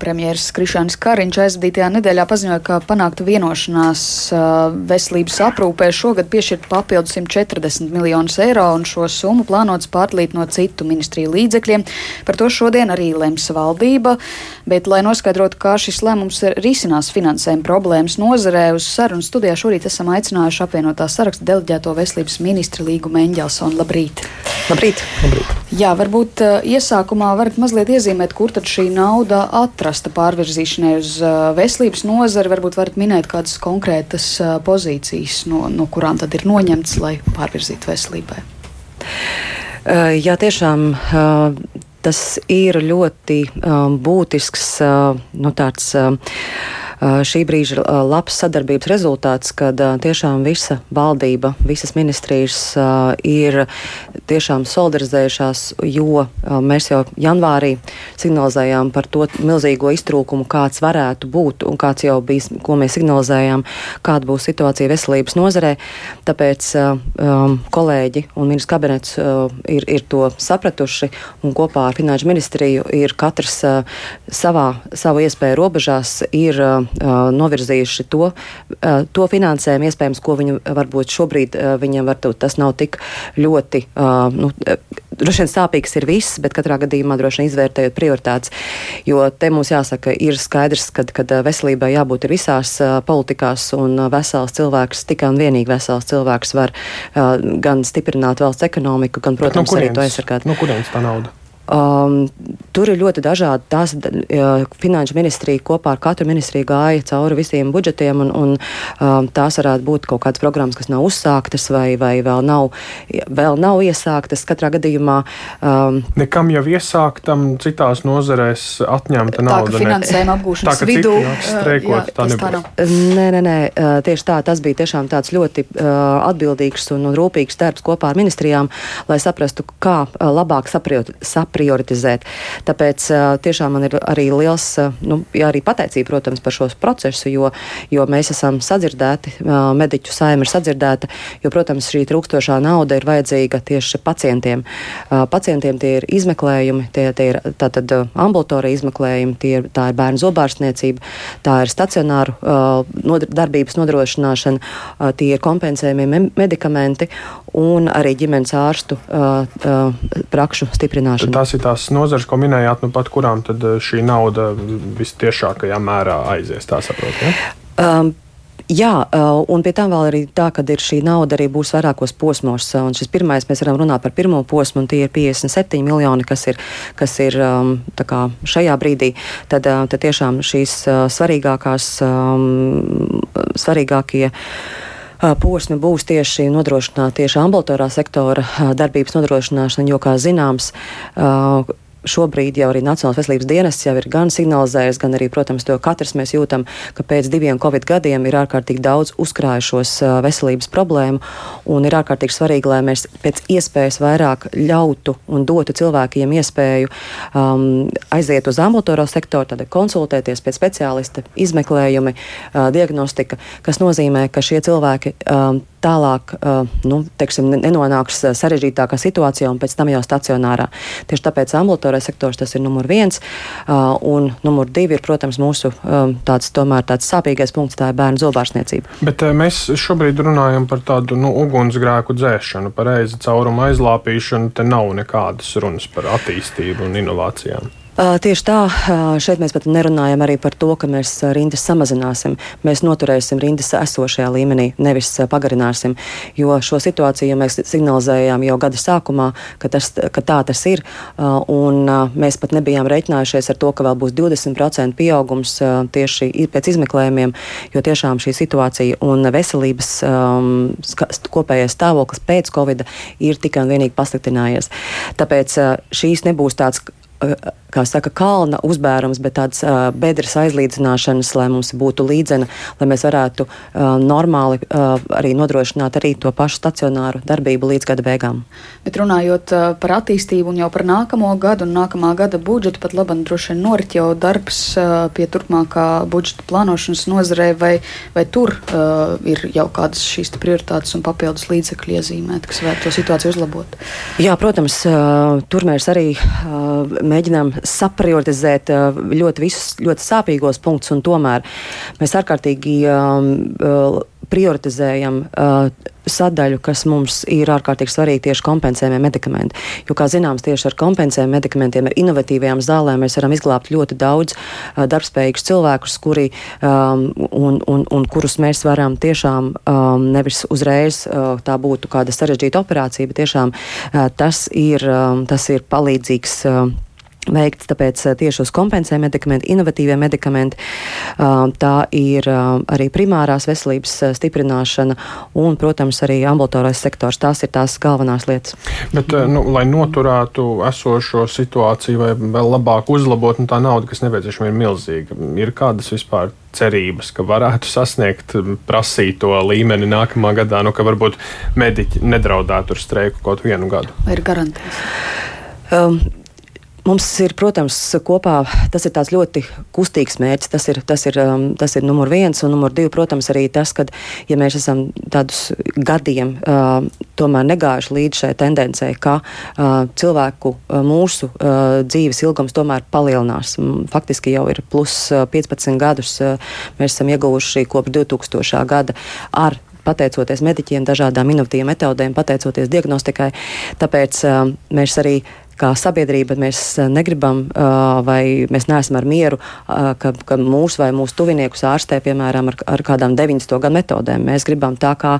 Premjeras Krišāns Kariņš aizvadītajā nedēļā paziņoja, ka panākta vienošanās veselības aprūpē šogad piešķirt papildu 140 miljonus eiro, un šo summu plānots pārlīt no citu ministriju līdzekļiem. Par to šodien arī lems valdība, bet, lai noskaidrotu, kā šis lēmums risinās finansējuma problēmas nozarē, uz sarunu studijā šorīt esam aicinājuši apvienotā saraksta deleģēto veselības ministru Līgu Meņģelsonu. Labrīt! Labrīt! Labrīt. Jā, varbūt iesākumā varat mazliet iezīmēt, kur tad šī nauda atrasta pārvirzīšanai uz veselības nozari. Varbūt varat minēt kādas konkrētas pozīcijas, no, no kurām tad ir noņemts, lai pārvirzītu veselībai. Jā, tiešām tas ir ļoti būtisks nu, tāds šī brīža labs sadarbības rezultāts, kad tiešām visa valdība, visas ministrijas ir tiešām solidarizējušās, jo mēs jau janvārī signalizējām par to milzīgo iztrūkumu, kāds varētu būt un kāds jau bija, ko mēs signalizējām, kāda būs situācija veselības nozarē. Tāpēc um, kolēģi un ministrs kabinets uh, ir, ir to sapratuši un kopā ar Finanšu ministriju ir katrs uh, savā, savu iespēju robežās ir uh, novirzījuši to, to finansējumu, iespējams, ko viņi varbūt šobrīd viņiem varbūt tas nav tik ļoti, nu, droši vien sāpīgs ir viss, bet katrā gadījumā droši vien izvērtējot prioritātes, jo te mums jāsaka, ir skaidrs, ka, kad veselībai jābūt visās politikās un vesels cilvēks, tikai un vienīgi vesels cilvēks var gan stiprināt valsts ekonomiku, gan, protams, no kurienes, arī to aizsargāt. No kurienes tā nauda? Um, tur ir ļoti dažādi. Tās uh, finanšu ministrija kopā ar katru ministriju gāja cauri visiem budžetiem, un, un um, tās varētu būt kaut kādas programmas, kas nav uzsāktas vai, vai vēl, nav, vēl nav iesāktas. Katrā gadījumā. Um, Nekam jau iesāktam, citās nozarēs atņemta nauda. Tā kā finansējuma apgūšanas tā, vidū. Streikot, jā, tā nebūs. Nē, nē, nē, uh, tieši tā. Tas bija tiešām tāds ļoti uh, atbildīgs un, un rūpīgs darbs kopā ar ministrijām, lai saprastu, kā uh, labāk sapriot. sapriot prioritizēt. Tāpēc tiešām man ir arī liels, nu, jā, arī pateicība, protams, par šo procesu, jo, jo mēs esam sadzirdēti, mediķu saima ir sadzirdēta, jo, protams, šī trūkstošā nauda ir vajadzīga tieši pacientiem. Pacientiem tie ir izmeklējumi, tie, tie ir tātad ambulatorija izmeklējumi, tie ir, tā ir bērnu zobārstniecība, tā ir stacionāru nodar, darbības nodrošināšana, tie ir kompensējumie medikamenti un arī ģimenes ārstu prakšu stiprināšana. Tās ir tās nozares, ko minējāt, nu pat kurām tad šī nauda vistiešākajā mērā aizies, tā saprotu. Ja? Um, Jā, un pie tam vēl arī tā, ka šī nauda arī būs vairākos posmos. Un šis pirmais, mēs varam runāt par pirmo posmu, un tie ir 57 miljoni, kas ir, kas ir um, kā, šajā brīdī. Tad, tad tiešām šīs svarīgākās, um, svarīgākie posmi būs tieši nodrošināt tieši ambulatorā sektora darbības nodrošināšana, jo, kā zināms, šobrīd jau arī Nacionālās veselības dienests jau ir gan signalizējis, gan arī, protams, to katrs mēs jūtam, ka pēc diviem covid gadiem ir ārkārtīgi daudz uzkrājušos veselības problēmu, un ir ārkārtīgi svarīgi, lai mēs pēc iespējas vairāk ļautu un dotu cilvēkiem iespēju um, aiziet uz ambulatorā sektoru, tad konsultēties pēc speciālista, izmeklējumi, uh, diagnostika, kas nozīmē, ka šie cilvēki um, tālāk nu, teiksim, nenonāks sarežģītākā situācijā un pēc tam jau stacionārā. Tieši tāpēc ambulatorais sektors tas ir numur viens, un numur divi ir, protams, mūsu tāds, tomēr tāds sāpīgais punkts, tā ir bērnu zobārstniecība. Bet mēs šobrīd runājam par tādu nu, ugunsgrēku dzēšanu, par reizi caurumu aizlāpīšanu. Te nav nekādas runas par attīstību un inovācijām. Tieši tā, šeit mēs pat nerunājam arī par to, ka mēs rindas samazināsim. Mēs noturēsim rindas esošajā līmenī, nevis pagarināsim. Jo šo situāciju mēs signalizējām jau gada sākumā, ka, tas, ka tā tas ir. Un mēs pat nebijām reiķinājušies ar to, ka vēl būs 20% pieaugums tieši pēc izmeklējumiem, jo tiešām šī situācija un veselības um, kopējais stāvoklis pēc Covid ir tikai un vienīgi pasliktinājies. Tāpēc šīs nebūs tāds kā saka, kalna uzbērums, bet tāds uh, bedres aizlīdzināšanas, lai mums būtu līdzena, lai mēs varētu uh, normāli uh, arī nodrošināt arī to pašu stacionāru darbību līdz gada beigām. Bet runājot uh, par attīstību un jau par nākamo gadu un nākamā gada budžetu, pat labam droši vien norit jau darbs uh, pie turpmākā budžeta plānošanas nozarē, vai, vai tur uh, ir jau kādas šīs prioritātes un papildus līdzekļi iezīmēt, kas varētu to situāciju uzlabot? Jā, protams, uh, tur mēs arī uh, mēģinām saprioritizēt ļoti visus ļoti sāpīgos punktus, un tomēr mēs ārkārtīgi um, prioritizējam uh, sadaļu, kas mums ir ārkārtīgi svarīga tieši kompensējumie medikamenti. Jo, kā zināms, tieši ar kompensējumiem medikamentiem, ar inovatīvajām zālēm mēs varam izglābt ļoti daudz uh, darbspējīgus cilvēkus, kuri, um, un, un, un kurus mēs varam tiešām um, nevis uzreiz uh, tā būtu kāda sarežģīta operācija, bet tiešām uh, tas, ir, um, tas ir palīdzīgs. Uh, veikts. Tāpēc eh, tieši uz kompensē medikamenti, inovatīvie medikamenti, tā ir arī primārās veselības eh, stiprināšana un, protams, arī ambulatorais sektors. Tās ir tās galvenās lietas. Bet, eh, nu, lai noturētu esošo situāciju vai vēl labāk uzlabot, nu, tā nauda, kas nepieciešama, ir milzīga. Ir kādas vispār cerības, ka varētu sasniegt prasīto līmeni nākamā gadā, nu, ka varbūt mediķi nedraudētu ar streiku kaut vienu gadu? Vai ir garantijas? Um, Mums ir, protams, kopā tas ir ļoti kustīgs mērķis. Tas ir, tas ir, um, tas ir numur viens, un numur divi, protams, arī tas, ka, ja mēs esam tādus gadiem uh, tomēr negājuši līdz šai tendencei, ka uh, cilvēku uh, mūsu uh, dzīves ilgums tomēr palielinās. Faktiski jau ir plus 15 gadus uh, mēs esam ieguvuši kopš 2000. gada ar pateicoties mediķiem, dažādām inovatīvām metodēm, pateicoties diagnostikai. Tāpēc uh, mēs arī kā sabiedrība mēs eh, negribam vai mēs neesam ar mieru, ka, ka mūsu vai mūsu tuviniekus ārstē, piemēram, ar, ar kādām 90. gadu metodēm. Mēs gribam tā, kā,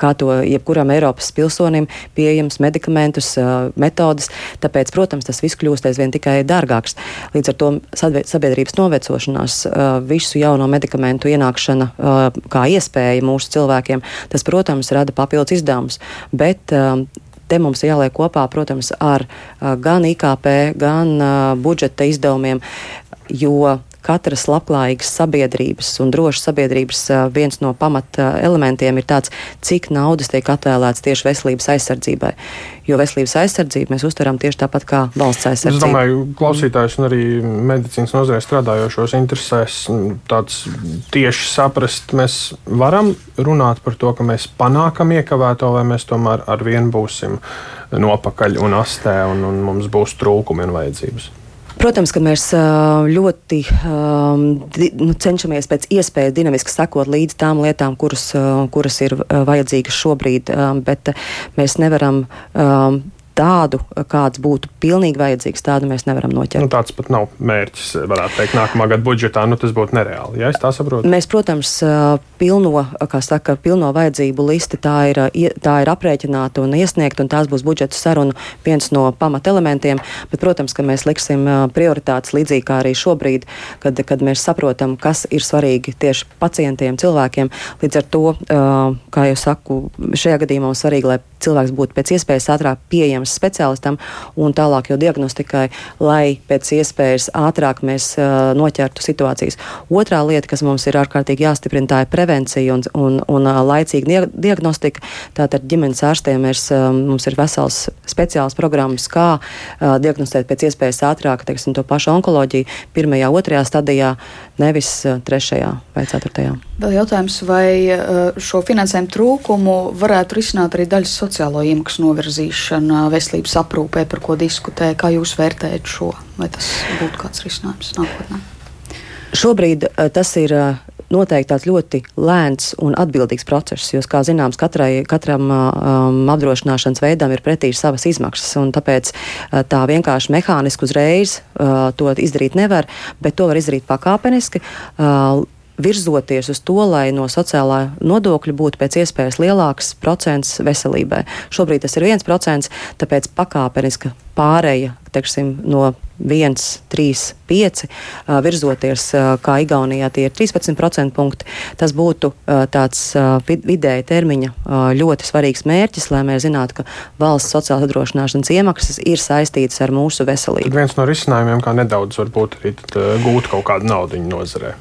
kā to jebkuram Eiropas pilsonim pieejams medikamentus, metodas. Tāpēc, protams, tas viss kļūst aizvien tikai dārgāks. Līdz ar to sabiedrības novecošanās, visu jauno medikamentu ienākšana kā iespēja mūsu cilvēkiem, tas, protams, rada papildus izdevumus. Bet te mums jāliek kopā, protams, ar gan IKP, gan budžeta izdevumiem, jo katras labklājīgas sabiedrības un drošas sabiedrības viens no pamata elementiem ir tāds, cik naudas tiek atvēlēts tieši veselības aizsardzībai. Jo veselības aizsardzību mēs uztveram tieši tāpat kā valsts aizsardzību. Es domāju, klausītājs un arī medicīnas nozarē strādājošos interesēs tāds tieši saprast, mēs varam runāt par to, ka mēs panākam iekavēto, vai mēs tomēr ar vienu būsim nopakaļ un astē un, un mums būs trūkumi un vajadzības. Protams, ka mēs ļoti nu, cenšamies pēc iespējas dinamiski sekot līdz tām lietām, kuras, kuras ir vajadzīgas šobrīd, bet mēs nevaram. Tādu, kāds būtu pilnīgi vajadzīgs, tādu mēs nevaram noķert. Nu, tāds pat nav mērķis, varētu teikt, nākamā gada budžetā. Nu, tas būtu nereāli. Ja es tā saprotu. Mēs, protams, pilno, saka, pilno vajadzību listi tā ir, tā ir aprēķināta un iesniegta, un tās būs budžeta sarunu viens no pamatelementiem. Bet, protams, ka mēs liksim prioritātes līdzīgi kā arī šobrīd, kad, kad mēs saprotam, kas ir svarīgi tieši pacientiem, cilvēkiem. Līdz ar to, kā jau saku, šajā gadījumā mums svarīgi, lai cilvēks būtu pēc iespējas ātrāk pieejams speciālistam un tālāk jau diagnostikai, lai pēc iespējas ātrāk mēs uh, noķertu situācijas. Otrā lieta, kas mums ir ārkārtīgi jāstiprina, tā ir prevencija un, un, un uh, laicīga diagnostika. Tātad ģimenes ārstiem mēs, uh, mums ir vesels speciāls programmas, kā uh, diagnostēt pēc iespējas ātrāk teiksim, to pašu onkoloģiju pirmajā, otrajā stadijā, nevis trešajā vai ceturtajā. Vēl jautājums, vai šo finansējumu trūkumu varētu risināt arī daļas sociālo iemaksu novirzīšana veselības aprūpē, par ko diskutē. Kā jūs vērtējat šo? Vai tas būtu kāds risinājums nākotnē? Šobrīd uh, tas ir. Uh, noteikti tāds ļoti lēns un atbildīgs process, jo, kā zināms, katrai, katram um, apdrošināšanas veidam ir pretī savas izmaksas, tāpēc uh, tā vienkārši mehāniski uzreiz uh, to izdarīt nevar, bet to var izdarīt pakāpeniski. Uh, virzoties uz to, lai no sociālā nodokļa būtu pēc iespējas lielāks procents veselībai. Šobrīd tas ir viens procents, tāpēc pakāpeniska pāreja teiksim, no 1, 3, 5, virzoties kā Igaunijā, tie ir 13% punkti. Tas būtu tāds vidēja termiņa ļoti svarīgs mērķis, lai mēs zinātu, ka valsts sociālās apdrošināšanas iemaksas ir saistītas ar mūsu veselību. Tad viens no risinājumiem, kā nedaudz varbūt arī gūt kaut kādu naudu nozarē.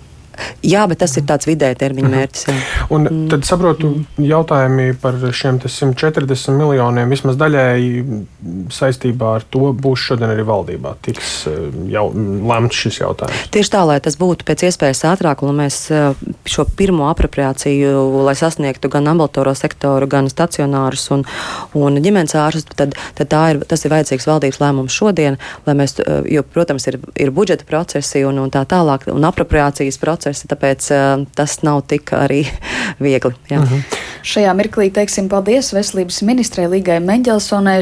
Jā, bet tas ir tāds vidēja termiņa mhm. mērķis. Jā. Un mm. tad saprotu jautājumi par šiem 140 miljoniem vismaz daļēji saistībā ar to būs šodien arī valdībā. Tiks eh, jau lemts šis jautājums. Tieši tā, lai tas būtu pēc iespējas ātrāk, un mēs eh, šo pirmo apropriāciju, lai sasniegtu gan ambulatoro sektoru, gan stacionārus un, un ģimenes ārstus, tad, tad ir, tas ir vajadzīgs valdības lēmums šodien, lai mēs, eh, jo, protams, ir, ir budžeta procesi un, un tā tālāk, un apropriācijas procesi, tāpēc tas nav tik arī viegli. Jā. Uh mhm. -huh. Šajā mirklī teiksim paldies veselības ministrei Līgai Meņģelsonai.